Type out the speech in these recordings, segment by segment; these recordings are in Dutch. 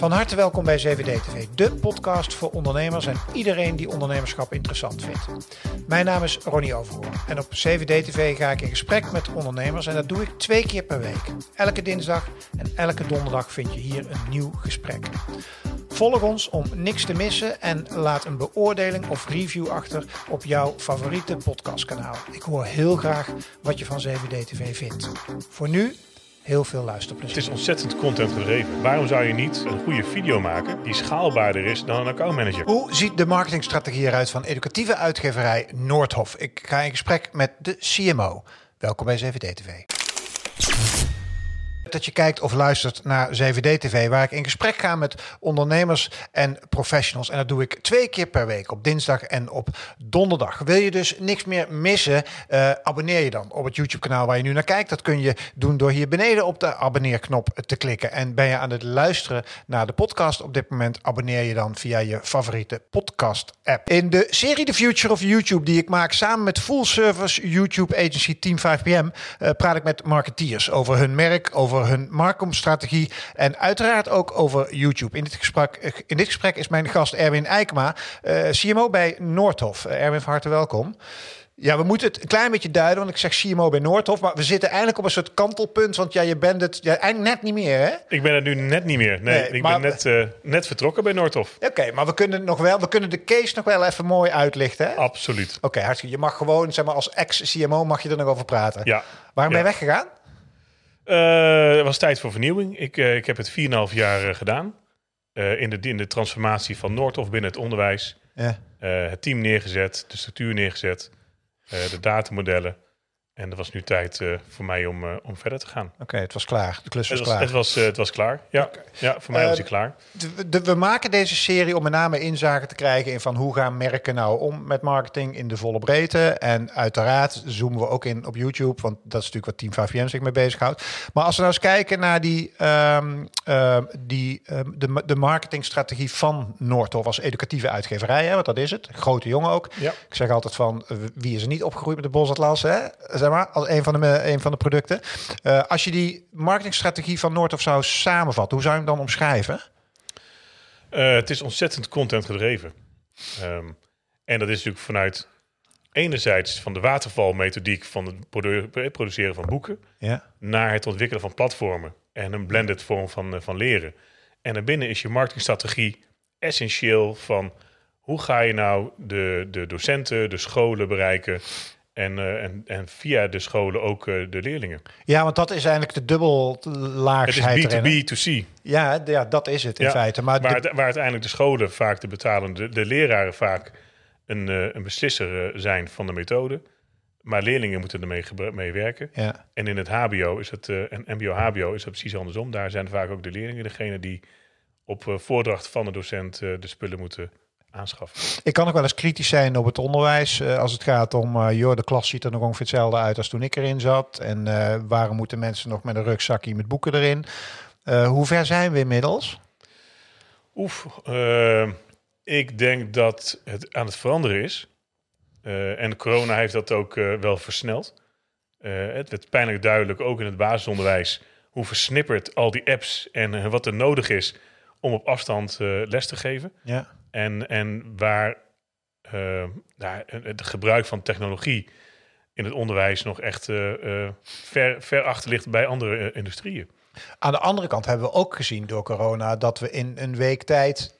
Van harte welkom bij CVD TV, de podcast voor ondernemers en iedereen die ondernemerschap interessant vindt. Mijn naam is Ronnie Overhoorn en op CVD TV ga ik in gesprek met ondernemers en dat doe ik twee keer per week. Elke dinsdag en elke donderdag vind je hier een nieuw gesprek. Volg ons om niks te missen en laat een beoordeling of review achter op jouw favoriete podcastkanaal. Ik hoor heel graag wat je van CVD TV vindt. Voor nu heel veel luisterplezier. Het is ontzettend content gedreven. Waarom zou je niet een goede video maken die schaalbaarder is dan een accountmanager? Hoe ziet de marketingstrategie eruit van educatieve uitgeverij Noordhof? Ik ga in gesprek met de CMO. Welkom bij CVD TV. Dat je kijkt of luistert naar CVD TV, waar ik in gesprek ga met ondernemers en professionals. En dat doe ik twee keer per week, op dinsdag en op donderdag. Wil je dus niks meer missen, uh, abonneer je dan op het YouTube-kanaal waar je nu naar kijkt. Dat kun je doen door hier beneden op de abonneerknop te klikken. En ben je aan het luisteren naar de podcast op dit moment, abonneer je dan via je favoriete podcast-app. In de serie The Future of YouTube, die ik maak samen met full service YouTube agency Team 5PM, uh, praat ik met marketeers over hun merk, over hun marketingstrategie en uiteraard ook over YouTube. In dit gesprek, in dit gesprek is mijn gast Erwin Eikma, uh, CMO bij Noordhof. Uh, Erwin, van harte welkom. Ja, we moeten het een klein beetje duiden, want ik zeg CMO bij Noordhof, maar we zitten eigenlijk op een soort kantelpunt, want ja, je bent het ja, eigenlijk net niet meer, hè? Ik ben het nu net niet meer. Nee, nee ik maar, ben net, uh, net vertrokken bij Noordhof. Oké, okay, maar we kunnen nog wel, we kunnen de case nog wel even mooi uitlichten, hè? Absoluut. Oké, okay, hartstikke. Je mag gewoon, zeg maar, als ex-CMO mag je er nog over praten. Ja. Waarom ja. ben je weggegaan? Uh, het was tijd voor vernieuwing. Ik, uh, ik heb het 4,5 jaar uh, gedaan. in, de, in de transformatie van Noordhof binnen het onderwijs. Ja. het team neergezet, de structuur neergezet, de datamodellen. En het was nu tijd uh, voor mij om, uh, om verder te gaan. Oké, okay, het was klaar. De klus was, het was klaar. Het was, uh, het was klaar, ja. Okay. ja voor mij was hij klaar. De, de, we maken deze serie om met name inzage te krijgen in van hoe gaan merken nou om met marketing in de volle breedte. En uiteraard zoomen we ook in op YouTube, want dat is natuurlijk wat Team 5PM zich mee bezighoudt. Maar als we nou eens kijken naar die, um, die, um, de, de marketingstrategie van Noordhof als educatieve uitgeverij, hè, want dat is het. Grote jongen ook. Ja. Ik zeg altijd van, wie is er niet opgegroeid met de Bosatlas, hè? Maar, als een van de, een van de producten. Uh, als je die marketingstrategie van Noordhof zou samenvatten, hoe zou je hem dan omschrijven? Uh, het is ontzettend content gedreven. Um, en dat is natuurlijk vanuit enerzijds van de watervalmethodiek van het produ produceren van boeken, ja. naar het ontwikkelen van platformen en een blended vorm van, uh, van leren. En daarbinnen is je marketingstrategie essentieel van hoe ga je nou de, de docenten, de scholen bereiken en, uh, en, en via de scholen ook uh, de leerlingen. Ja, want dat is eigenlijk de dubbellaagsheid. Het is B2B2C. Ja, ja, dat is het in ja, feite. Maar waar, de... waar, uiteindelijk de scholen vaak de betalende, de leraren vaak een, uh, een beslisser zijn van de methode. Maar leerlingen moeten ermee mee werken. Ja. En in het HBO is het, en MBO-HBO is het precies andersom. Daar zijn vaak ook de leerlingen degene die op voordracht van de docent de spullen moeten aanschaffen. Ik kan ook wel eens kritisch zijn op het onderwijs uh, als het gaat om, uh, joh, de klas ziet er nog ongeveer hetzelfde uit als toen ik erin zat. En uh, waarom moeten mensen nog met een rugzakje met boeken erin? hoe ver zijn we inmiddels? Oef, ik denk dat het aan het veranderen is. en corona heeft dat ook wel versneld. het werd pijnlijk duidelijk, ook in het basisonderwijs, hoe versnipperd al die apps en wat er nodig is om op afstand les te geven. Ja. En, en waar uh, nou, het gebruik van technologie in het onderwijs nog echt uh, ver, ver achter ligt bij andere industrieën. Aan de andere kant hebben we ook gezien door corona dat we in een week tijd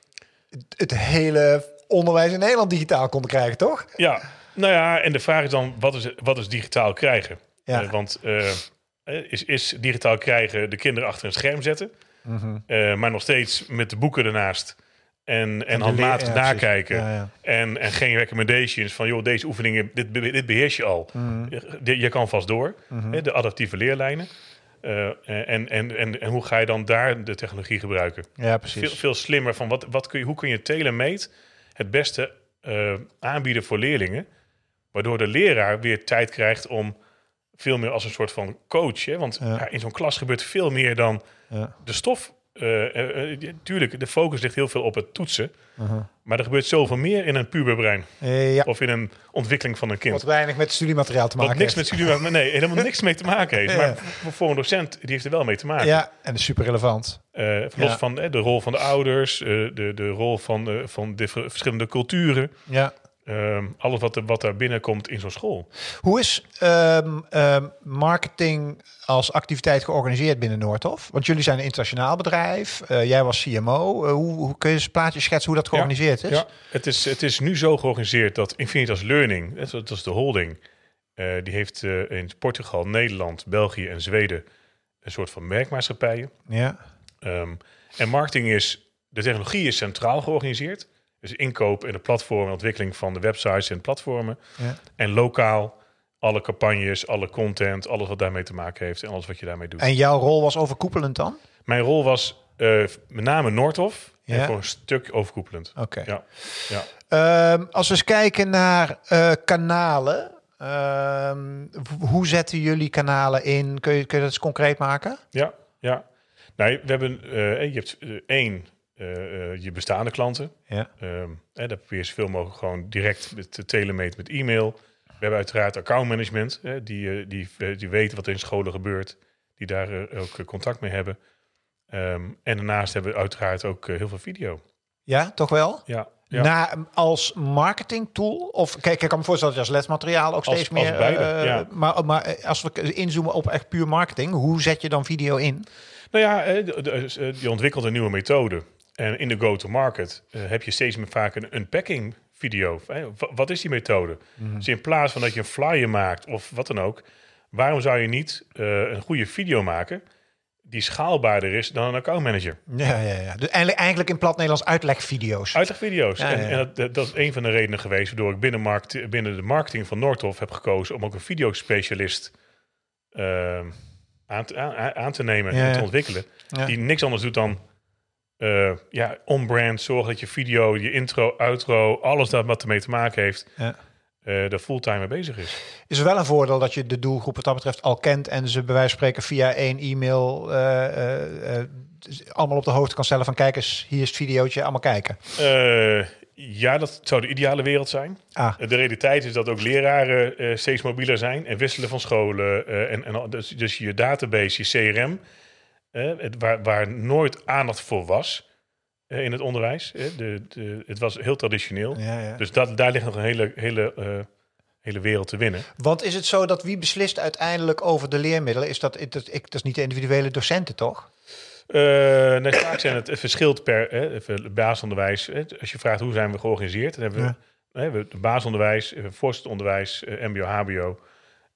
het hele onderwijs in Nederland digitaal konden krijgen, toch? Ja, nou ja, en de vraag is dan, wat is, wat is digitaal krijgen? Ja. want is, is digitaal krijgen de kinderen achter een scherm zetten, mm -hmm. maar nog steeds met de boeken ernaast en, en handmatig ja, nakijken. Ja, ja. En, en geen recommendations van, joh, deze oefeningen, dit, dit beheers je al. Mm. Je, je, kan vast door. Mm -hmm. hè, de adaptieve leerlijnen. Uh, en, en, en, en hoe ga je dan daar de technologie gebruiken? Ja, precies. Veel, veel slimmer van, wat, wat kun je, hoe kun je telemeet het beste uh, aanbieden voor leerlingen? Waardoor de leraar weer tijd krijgt om veel meer als een soort van coach. Hè? Want in zo'n klas gebeurt veel meer dan de stof eh, eh, eh, tuurlijk, de focus ligt heel veel op het toetsen. Maar er gebeurt zoveel meer in een puberbrein. Ja, Of in een ontwikkeling van een kind. wat weinig met studiemateriaal te Wat maken niks met heeft. studie, maar nee, helemaal niks mee te maken heeft. Maar voor- een docent, die heeft er wel mee te maken. Ja, en dat is super relevant. Los Ja. van de rol van de ouders, de, de rol van, van de ver- verschillende culturen. Ja. Ehm, alles wat, er, wat daar binnenkomt in zo'n school. Hoe is ehm, ehm, marketing als activiteit georganiseerd binnen Noordhof? Want jullie zijn een internationaal bedrijf. eh, jij was CMO. Eh, hoe, hoe kun je eens een plaatje schetsen hoe dat georganiseerd is? Ja, het is, het is nu zo georganiseerd dat Infinitas Learning, dat is- dat is de holding, eh, die heeft eh, in Portugal, Nederland, België en Zweden een soort van merkmaatschappijen. Ja. En marketing is, de technologie is centraal georganiseerd. Dus inkoop en de platform en ontwikkeling van de websites en platformen. Ja. En lokaal alle campagnes, alle content, alles wat daarmee te maken heeft en alles wat je daarmee doet. En jouw rol was overkoepelend dan? Mijn rol was eh, met name Noordhof Ja. en voor een stuk overkoepelend. Oké. Ja, ja. Ehm, als we eens kijken naar eh, kanalen. ehm, hoe zetten jullie kanalen in? Kun je, kun je dat eens concreet maken? Ja, ja. Nou, we hebben, eh, je hebt één, je bestaande klanten. Ja. Ehm hè, daar probeer je zoveel mogelijk gewoon direct te telemeten met e-mail. We hebben uiteraard accountmanagement, hè, die, eh, die, eh, die weten wat er in scholen gebeurt, die daar eh, ook eh, contact mee hebben. Ehm, en daarnaast hebben we uiteraard ook eh, heel veel video. Ja, toch wel? Ja, ja. Na, als marketing tool? Of kijk, ik kan me voorstellen dat je als lesmateriaal ook Als- steeds als meer. beide, eh, ja. Maar, maar eh, als we inzoomen op echt puur marketing, hoe zet je dan video in? Nou ja, eh, eh, je ontwikkelt een nieuwe methode. En in de go-to-market eh, heb je steeds meer vaak een unpacking video. Wat is die methode? Dus in plaats van dat je een flyer maakt of wat dan ook, waarom zou je niet eh, een goede video maken die schaalbaarder is dan een accountmanager? Ja, ja, ja. Dus eigenlijk, eigenlijk in plat Nederlands uitlegvideo's. Uitlegvideo's. Ja, ja, ja. En, dat- dat, dat is een van de redenen geweest waardoor ik binnen, markt, binnen de marketing van Noordhof heb gekozen om ook een videospecialist ehm, aan, te, aan, aan te nemen en te ontwikkelen. Die niks anders doet dan eh, ja, on-brand, zorgen dat je video, je intro, outro, alles dat wat ermee te maken heeft, Ja. eh daar fulltime mee bezig is. Is er wel een voordeel dat je de doelgroep wat dat betreft al kent en ze bij wijze van spreken via één e-mail eh, allemaal op de hoogte kan stellen van kijk eens, hier is het videootje, allemaal kijken. Ja, dat zou de ideale wereld zijn. Ah, De realiteit is dat ook leraren steeds mobieler zijn en wisselen van scholen. en, en, dus, dus je database, je CRM, eh, het, waar, waar nooit aandacht voor was eh, in het onderwijs. eh, de, de, het was heel traditioneel. ja, ja. Dus dat, daar ligt nog een hele, hele, eh, hele wereld te winnen. Want is het zo dat wie beslist uiteindelijk over de leermiddelen? Is dat, dat, ik, dat is niet de individuele docenten, toch? Eh nee, vaak zijn het, het verschilt per hè, basisonderwijs. Als je vraagt hoe zijn we georganiseerd, dan hebben we, hè, we basisonderwijs, eh, voortgezet onderwijs, eh, MBO, HBO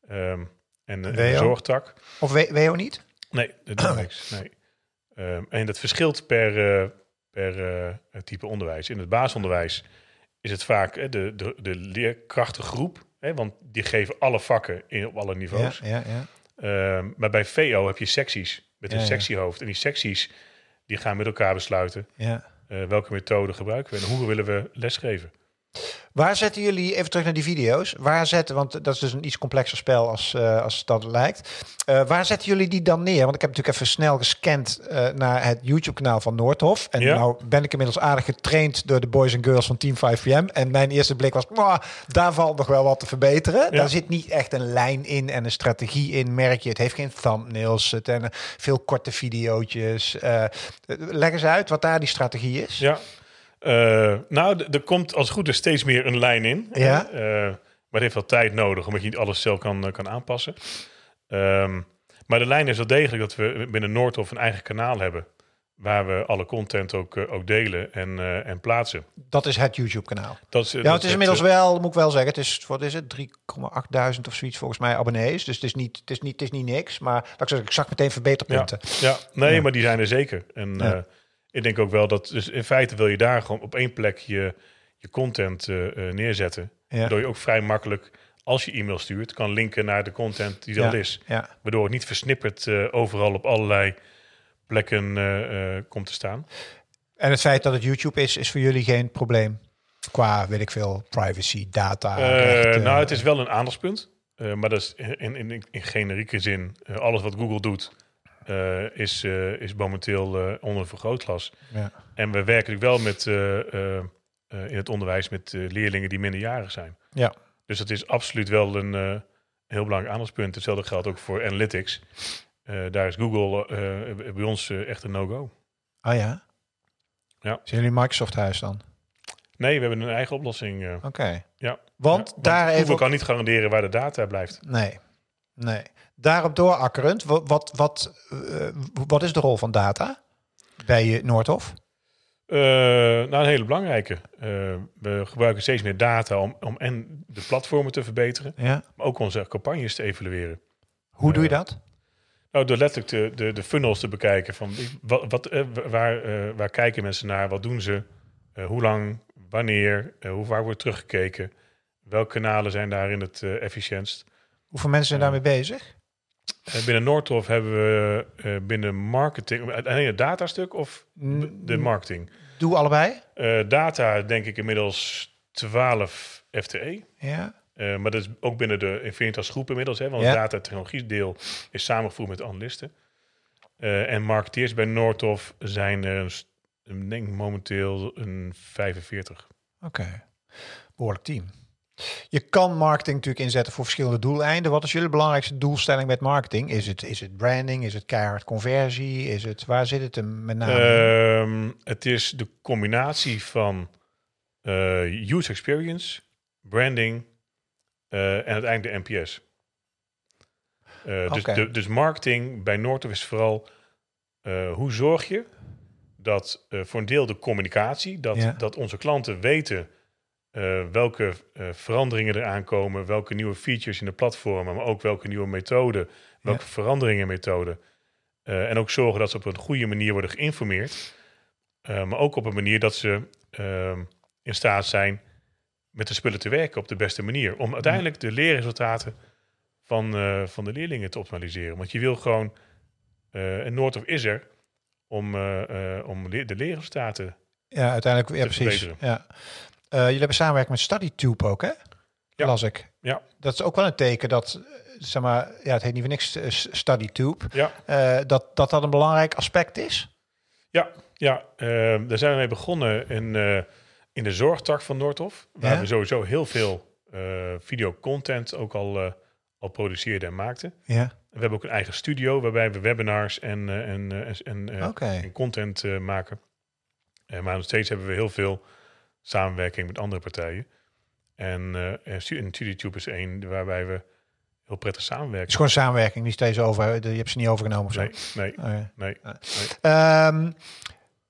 ehm, en, en de zorgtak. Of WO niet? Nee, dat doet niks. Nee. Ehm, en dat verschilt per, eh, per eh, type onderwijs. In het basisonderwijs is het vaak de, de, de leerkrachtengroep, hè, want die geven alle vakken in, op alle Ja, niveaus. ja, ja. Ehm, maar bij VO heb je secties met een Ja, ja. sectiehoofd. En die secties die gaan met elkaar besluiten ja. eh, welke methode gebruiken we en hoe willen we lesgeven. Waar zetten jullie, even terug naar die video's, waar zetten, want dat is dus een iets complexer spel als, eh, als dat lijkt. Eh, waar zetten jullie die dan neer? Want ik heb natuurlijk even snel gescand eh, naar het YouTube-kanaal van Noordhof. En Ja. nou ben ik inmiddels aardig getraind door de boys en girls van Team 5PM. En mijn eerste blik was, "Mwah, daar valt nog wel wat te verbeteren. Daar zit niet echt een lijn in en een strategie in, merk je. Het heeft geen thumbnails, het en veel korte videootjes. Leg eens uit wat daar die strategie is. Ja. Eh, nou, er komt als het goed is steeds meer een lijn in. Ja. Eh, maar het heeft wel tijd nodig, omdat je niet alles zelf kan, eh, kan aanpassen. Ehm, maar de lijn is wel degelijk dat we binnen Noordhof een eigen kanaal hebben. Waar we alle content ook, ook delen en, en plaatsen. Dat is het YouTube-kanaal. Dat is, Ja, dat het is inmiddels wel, moet ik wel zeggen, het is, wat is het, 3,8 of zoiets volgens mij abonnees. Dus het is niet, het is niet, het is niet niks, maar laat ik zeggen, ik zag meteen verbeterpunten. Ja, nee, Ja. maar die zijn er zeker. En Ja. Ik denk ook wel dat, dus in feite wil je daar gewoon op één plek je, je content eh, eh, neerzetten. Ja. Waardoor je ook vrij makkelijk, als je e-mail stuurt, kan linken naar de content die er Ja. is. Ja. Waardoor het niet versnipperd eh, overal op allerlei plekken komt te staan. En het feit dat het YouTube is, is voor jullie geen probleem. Qua, weet ik veel, privacy, data. Nou, het is wel een aandachtspunt. maar dat is in, in, in, generieke zin, alles wat Google doet, eh, is, eh, is momenteel eh, onder vergrootglas. Ja. En we werken wel met, in het onderwijs met leerlingen die minderjarig zijn. Ja. Dus dat is absoluut wel een heel belangrijk aandachtspunt. Hetzelfde geldt ook voor analytics. Daar is Google bij ons echt een no-go. Oh ja? Ja. Zijn jullie Microsoft-huis dan? Nee, we hebben een eigen oplossing. Oké. Ja. Want Ja, daar Google even... op- kan niet garanderen waar de data blijft. Nee. Nee. Daarop doorakkerend, wat, wat, wat, eh, wat is de rol van data bij Noordhof? Eh, nou, een hele belangrijke. Eh, we gebruiken steeds meer data om, om en de platformen te verbeteren, Ja. maar ook onze campagnes te evalueren. Hoe doe je dat? Nou, door letterlijk de, de, de funnels te bekijken van wat, wat, waar, waar kijken mensen naar, wat doen ze, hoe lang, wanneer, hoe vaak wordt teruggekeken, welke kanalen zijn daarin het efficiëntst. Hoeveel mensen zijn daarmee bezig? Eh, binnen Noordhof hebben we eh, binnen marketing, alleen het datastuk of de marketing? Doe allebei? Eh, data denk ik inmiddels 12 FTE. Ja. Maar dat is ook binnen de Infinitas groep inmiddels. Hè, want Ja. het data- en technologie-deel is samengevoegd met analisten. En marketeers bij Noordhof zijn er, st- ik denk momenteel een 45. Oké. Behoorlijk team. Je kan marketing natuurlijk inzetten voor verschillende doeleinden. Wat is jullie belangrijkste doelstelling met marketing? Is het, is het branding? Is het keihard conversie? Is het, waar zit het hem met name? Ehm, het is de combinatie van eh, user experience, branding eh, en uiteindelijk de NPS. Eh, dus, de, dus marketing bij Noordhof is vooral hoe zorg je dat voor een deel de communicatie, dat, Ja. dat onze klanten weten eh, welke eh, veranderingen er aankomen, welke nieuwe features in de platformen, maar ook welke nieuwe methoden, welke Ja. veranderingen in methoden. Eh, en ook zorgen dat ze op een goede manier worden geïnformeerd. Maar ook op een manier dat ze ehm, in staat zijn met de spullen te werken op de beste manier. Om uiteindelijk de leerresultaten van, van de leerlingen te optimaliseren. Want je wil gewoon, en Noordhof is er, om, om le- de leerresultaten. ja, uiteindelijk, ja, precies. Ja. Eh, jullie hebben samenwerking met StudyTube ook, hè? Ja. Las ik. Ja. Dat is ook wel een teken dat, eh, zeg maar, ja, het heet niet voor niks eh, StudyTube. Ja, dat, dat dat een belangrijk aspect is. ja, ja eh, daar zijn we mee begonnen in, in de zorgtak van Noordhof. Waar Ja. we sowieso heel veel videocontent ook al, al produceerden en maakten. Ja. We hebben ook een eigen studio waarbij we webinars en, en, en, en, en content eh, maken. Eh, maar nog steeds hebben we heel veel samenwerking met andere partijen. En, eh en Stu- en StudiTube is één waarbij we heel prettig Het samenwerken. is gewoon samenwerking, niet steeds over. Je hebt ze niet overgenomen of zo. Nee, nee, Oh, ja. nee. Ja. nee. Ehm,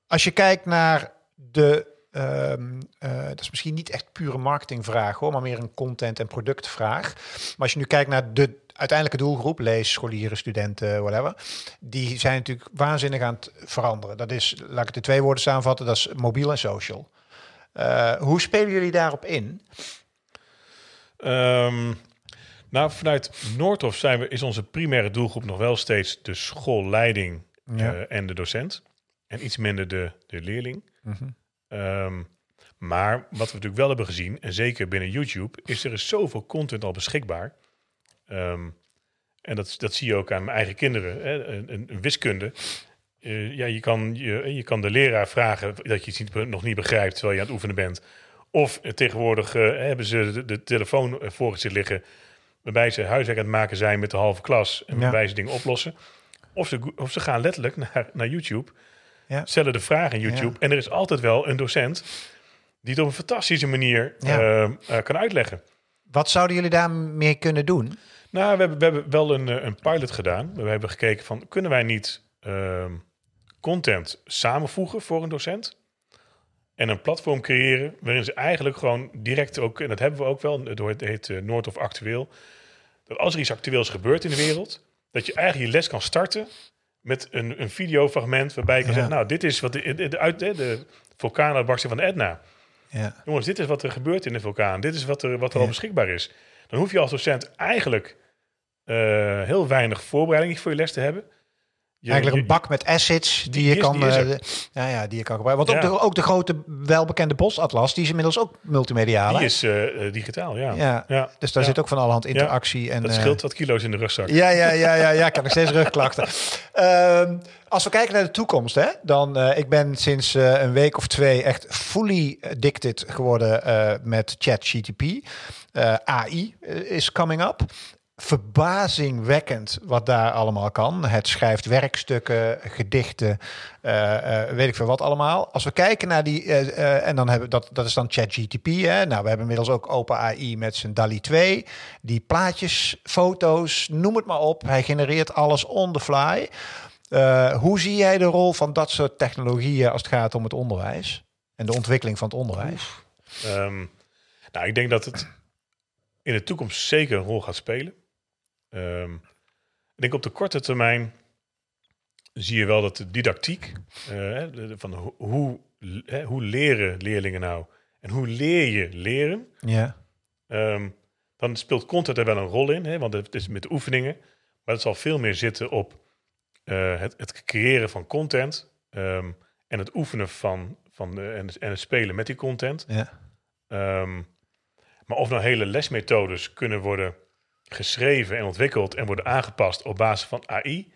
als je kijkt naar de. ehm, eh, dat is misschien niet echt pure marketingvraag hoor, maar meer een content- en productvraag. Maar als je nu kijkt naar de uiteindelijke doelgroep, lees, scholieren, studenten, whatever, die zijn natuurlijk waanzinnig aan het veranderen. Dat is, laat ik het in twee woorden samenvatten, dat is mobiel en social. Eh, hoe spelen jullie daarop in? Ehm, nou, vanuit Noordhof zijn we, is onze primaire doelgroep nog wel steeds de schoolleiding Ja. eh, en de docent. En iets minder de, de leerling. Mhm. Ehm, maar wat we natuurlijk wel hebben gezien, en zeker binnen YouTube, is er is zoveel content al beschikbaar. Ehm, en dat, dat zie je ook aan mijn eigen kinderen. Hè, een, een wiskunde. Eh, ja, je, kan, je, je kan de leraar vragen dat je iets niet, nog niet begrijpt terwijl je aan het oefenen bent. Of eh, tegenwoordig eh, hebben ze de, de telefoon voor zich liggen, waarbij ze huiswerk aan het maken zijn met de halve klas en Ja. waarbij ze dingen oplossen. Of ze, of ze gaan letterlijk naar, naar YouTube, Ja. stellen de vraag in YouTube. Ja. En er is altijd wel een docent die het op een fantastische manier kan uitleggen. Wat zouden jullie daarmee kunnen doen? Nou, we hebben, we hebben wel een, een pilot gedaan. We hebben gekeken van, kunnen wij niet ehm, content samenvoegen voor een docent? En een platform creëren waarin ze eigenlijk gewoon direct ook, en dat hebben we ook wel, door het heet eh, Noord of Actueel, dat als er iets actueels gebeurt in de wereld, dat je eigenlijk je les kan starten met een, een videofragment waarbij je kan Ja. zeggen, nou, dit is wat de, de, de, uit- de, de vulkaanuitbarsting van de Etna. Ja. Jongens, dit is wat er gebeurt in de vulkaan. Dit is wat er, wat er al beschikbaar is. Dan hoef je als docent eigenlijk eh, heel weinig voorbereiding voor je les te hebben. Je- Eigenlijk een bak met assets die, die je is- kan, die eh, ja, ja, die je kan gebruiken. Want Ja. ook, de, ook de grote welbekende bosatlas, die is inmiddels ook multimediaal. Die is eh, eh, digitaal, ja. ja. ja. Dus daar zit ook van allerhand interactie. En, Dat scheelt wat kilo's in de rugzak. ja, ja, ja, ja, ja, ik heb nog steeds rugklachten. Ehm, als we kijken naar de toekomst, hè, dan uh, ik ben sinds uh, een week of twee echt fully addicted geworden uh, met ChatGTP. AI is coming up verbazingwekkend wat daar allemaal kan. Het schrijft werkstukken, gedichten, uh, uh, weet ik veel wat allemaal. Als we kijken naar die, uh, en dan hebben dat, dat is dan ChatGTP. Nou, we hebben inmiddels ook OpenAI met zijn DALI 2. Die plaatjes, foto's, noem het maar op. Hij genereert alles on the fly. hoe zie jij de rol van dat soort technologieën als het gaat om het onderwijs en de ontwikkeling van het onderwijs? Um, nou, ik denk dat het in de toekomst zeker een rol gaat spelen. Um, ik denk op de korte termijn zie je wel dat de didactiek, uh, van hoe, hoe leren leerlingen nou en hoe leer je leren, ja. Um, dan speelt content er wel een rol in, hè, want het is met oefeningen, maar het zal veel meer zitten op uh, het, het, creëren van content um, en het oefenen van, van de, en, en het spelen met die content. Ja. maar of nou hele lesmethodes kunnen worden geschreven en ontwikkeld en worden aangepast op basis van AI.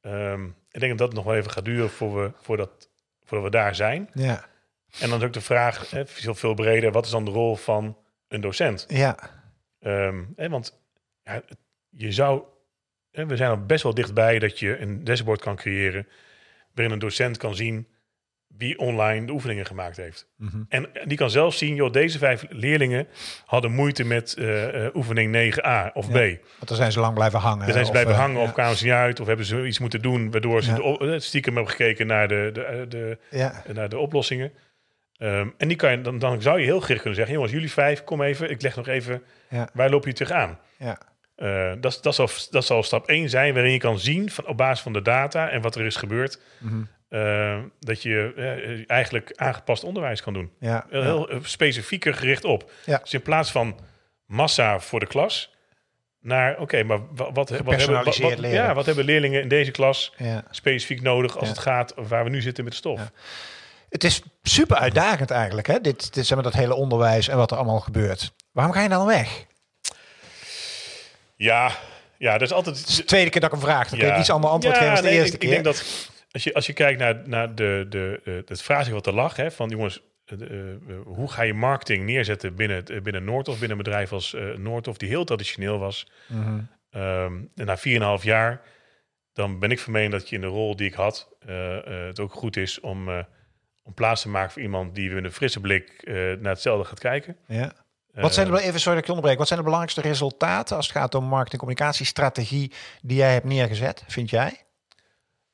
Um, ehm, ik denk dat dat nog wel even gaat duren voor we, voordat, voordat we daar zijn. Ja. En dan is ook de vraag, hè, veel, veel breder, wat is dan de rol van een docent? Ja. Um, hè, want ja, je zou, hè, we zijn al best wel dichtbij dat je een dashboard kan creëren waarin een docent kan zien wie online de oefeningen gemaakt heeft. Mhm. En die kan zelf zien, joh, deze vijf leerlingen hadden moeite met uh, uh, oefening 9a of B. Want dan zijn ze lang blijven hangen. Dan zijn ze of, blijven uh, hangen of kwamen ze niet uit of hebben ze iets moeten doen waardoor ze de, uh, stiekem hebben gekeken naar de, de, de, ja. naar de oplossingen. Um, en die kan je, dan, dan zou je heel gericht kunnen zeggen, jongens, jullie vijf, kom even, ik leg nog even, waar loop je tegenaan? Ja. Uh, dat, dat, zal, dat zal stap 1 zijn, waarin je kan zien van, op basis van de data en wat er is gebeurd, mm -hmm. Uh, dat je uh, eigenlijk aangepast onderwijs kan doen. Ja, heel ja. specifieker gericht op. Ja. Dus in plaats van massa voor de klas, naar oké, okay, maar wat, wat, hebben, wat, wat, ja, wat hebben leerlingen in deze klas ja. specifiek nodig als het gaat waar we nu zitten met de stof? Het is super uitdagend eigenlijk, hè? Dit, dit zeg maar, dat hele onderwijs en wat er allemaal gebeurt. Waarom ga je dan weg? Ja, ja, dat is altijd. Het is de tweede keer dat ik hem vraag. Dan kun je iets ander antwoord geven als de nee, eerste ik, keer. Ik denk dat als je, als je kijkt naar, naar de, de, uh, het vraagstuk wat er lag, hè, van jongens, uh, uh, hoe ga je marketing neerzetten binnen, binnen Noordhof, binnen een bedrijf als Noordhof, die heel traditioneel was. Mm -hmm. um, en na 4,5 jaar, dan ben ik van mening dat je in de rol die ik had, het ook goed is om, om plaats te maken voor iemand die met een frisse blik naar hetzelfde gaat kijken. Ja. Wat zijn de, even sorry dat ik onderbreek. Wat zijn de belangrijkste resultaten als het gaat om marketing-communicatiestrategie die jij hebt neergezet, vind jij?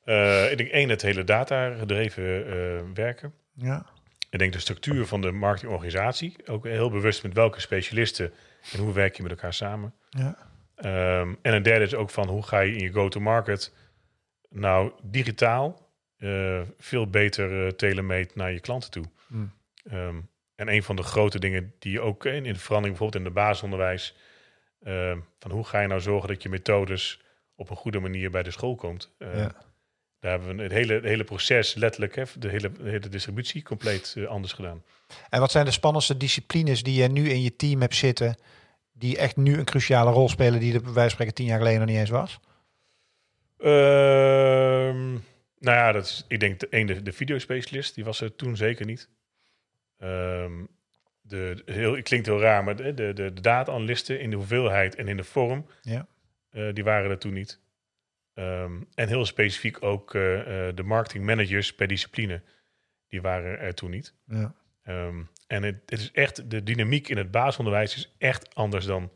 Uh, ik denk één, het hele data-gedreven uh, werken. Ja. Ik denk de structuur van de marketingorganisatie. Ook heel bewust met welke specialisten en hoe werk je met elkaar samen. Ja. Um, en een derde is ook van hoe ga je in je go-to-market nou digitaal uh, veel beter telemeet naar je klanten toe. Mm. Um, en een van de grote dingen die je ook in, in de verandering, bijvoorbeeld in de basisonderwijs, van hoe ga je nou zorgen dat je methodes op een goede manier bij de school komt. ja. Daar hebben we het hele, het hele proces, letterlijk, hè, de, hele, de hele distributie, compleet uh, anders gedaan. En wat zijn de spannendste disciplines die je nu in je team hebt zitten, die echt nu een cruciale rol spelen, die er bij wijze van spreken tien jaar geleden nog niet eens was? Um, nou ja, dat is, ik denk de, een, de, de videospecialist, die was er toen zeker niet. Um, de, heel, het klinkt heel raar, maar de, de, de, de data-analysten in de hoeveelheid en in de vorm, ja. uh, die waren er toen niet. Um, en heel specifiek ook uh, uh, de marketing managers per discipline. Die waren er toen niet. Ja. Um, en het, het, is echt, de dynamiek in het basisonderwijs is echt anders dan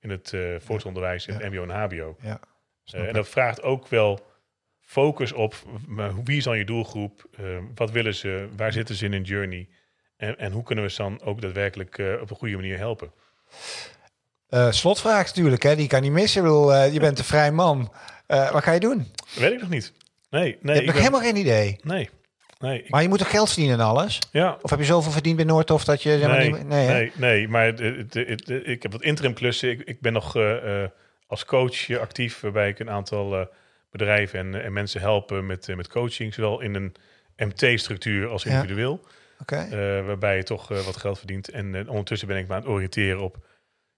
in het uh, voortonderwijs, in ja. het mbo en hbo. Ja, en dat vraagt ook wel focus op wie is dan je doelgroep, wat willen ze, waar zitten ze in een journey en, en hoe kunnen we ze dan ook daadwerkelijk op een goede manier helpen. Uh, slotvraag natuurlijk, hè? die kan niet missen. Ik bedoel, uh, je bent een vrij man. Uh, wat ga je doen? Dat weet ik nog niet. Nee, nee. Je hebt nog ben... helemaal geen idee. Nee. nee ik... Maar je moet toch geld verdienen en alles? Ja. Of heb je zoveel verdiend bij Noordhof dat je... Zeg maar, nee, niet... nee, nee, nee, maar het, het, het, ik heb wat interim klussen. Ik, ik ben nog als coach actief, waarbij ik een aantal bedrijven en, en, mensen helpen met, met coaching. Zowel in een MT-structuur als individueel. Ja. Okay. waarbij je toch wat geld verdient. En ondertussen ben ik me aan het oriënteren op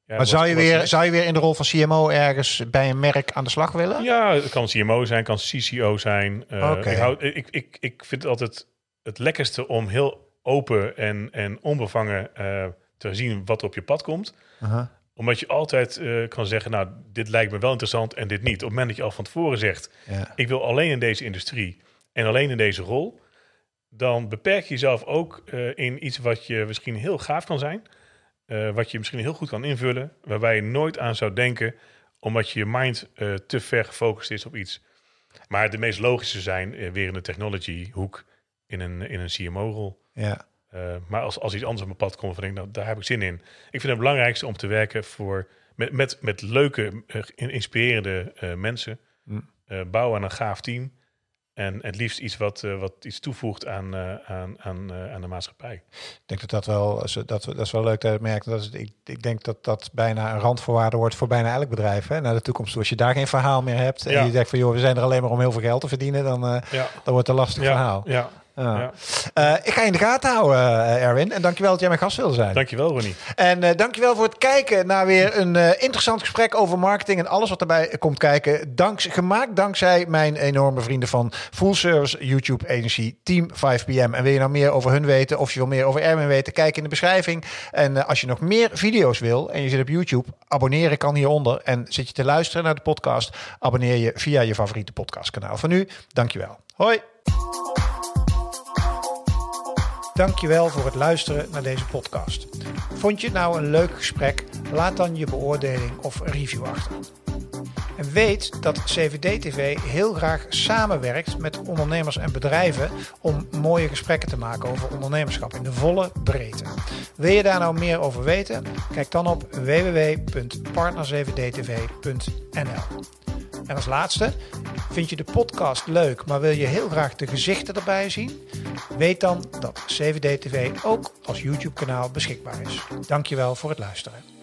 Ja, Maar zou je, weer, zou je weer in de rol van CMO ergens bij een merk aan de slag willen? Ja, het kan CMO zijn, kan CCO zijn. Eh, ik, hou, ik, ik, ik vind het altijd het lekkerste om heel open en, en onbevangen eh, te zien wat er op je pad komt. Uh-huh. Omdat je altijd eh, kan zeggen, nou, dit lijkt me wel interessant en dit niet. Op het moment dat je al van tevoren zegt, Ja. ik wil alleen in deze industrie en alleen in deze rol, dan beperk je jezelf ook in iets wat je misschien heel gaaf kan zijn, eh, wat je misschien heel goed kan invullen, waarbij je nooit aan zou denken, omdat je mind eh, te ver gefocust is op iets. Maar de meest logische zijn eh, weer in de technology hoek in een, in een CMO-rol. ja. Maar als, als iets anders op mijn pad komt, van denk ik, nou, daar heb ik zin in. Ik vind het belangrijkste om te werken voor, met, met, met leuke, in- inspirerende mensen. Mm. Bouwen aan een gaaf team. En het liefst iets wat, eh, wat iets toevoegt aan, eh, aan, aan, eh, aan de maatschappij. Ik denk dat dat wel, dat, dat is wel leuk dat je merkt. Dat is, ik, ik denk dat dat bijna een randvoorwaarde wordt voor bijna elk bedrijf. Hè? Naar de toekomst toe. Als je daar geen verhaal meer hebt en Ja. je denkt van joh, we zijn er alleen maar om heel veel geld te verdienen, dan, Ja, dan wordt het een lastig ja, verhaal. ja, Ja. Eh, ik ga je in de gaten houden, eh, Erwin. En dankjewel dat jij mijn gast wilde zijn. Dankjewel, Ronnie. En eh, dankjewel voor het kijken naar weer een interessant gesprek over marketing en alles wat erbij komt kijken. Danks, gemaakt dankzij mijn enorme vrienden van Full Service YouTube Agency Team 5PM. En wil je nou meer over hun weten of je wil meer over Erwin weten, kijk in de beschrijving. En als je nog meer video's wil en je zit op YouTube, abonneren kan hieronder. En zit je te luisteren naar de podcast, abonneer je via je favoriete podcastkanaal. Voor nu, dankjewel. Hoi! Dankjewel voor het luisteren naar deze podcast. Vond je het nou een leuk gesprek? Laat dan je beoordeling of review achter. En weet dat CVD-TV heel graag samenwerkt met ondernemers en bedrijven om mooie gesprekken te maken over ondernemerschap in de volle breedte. Wil je daar nou meer over weten? Kijk dan op www.partner7dtv.nl. En als laatste, vind je de podcast leuk, maar wil je heel graag de gezichten erbij zien? Weet dan dat CVD-TV ook als YouTube-kanaal beschikbaar is. Dankjewel voor het luisteren.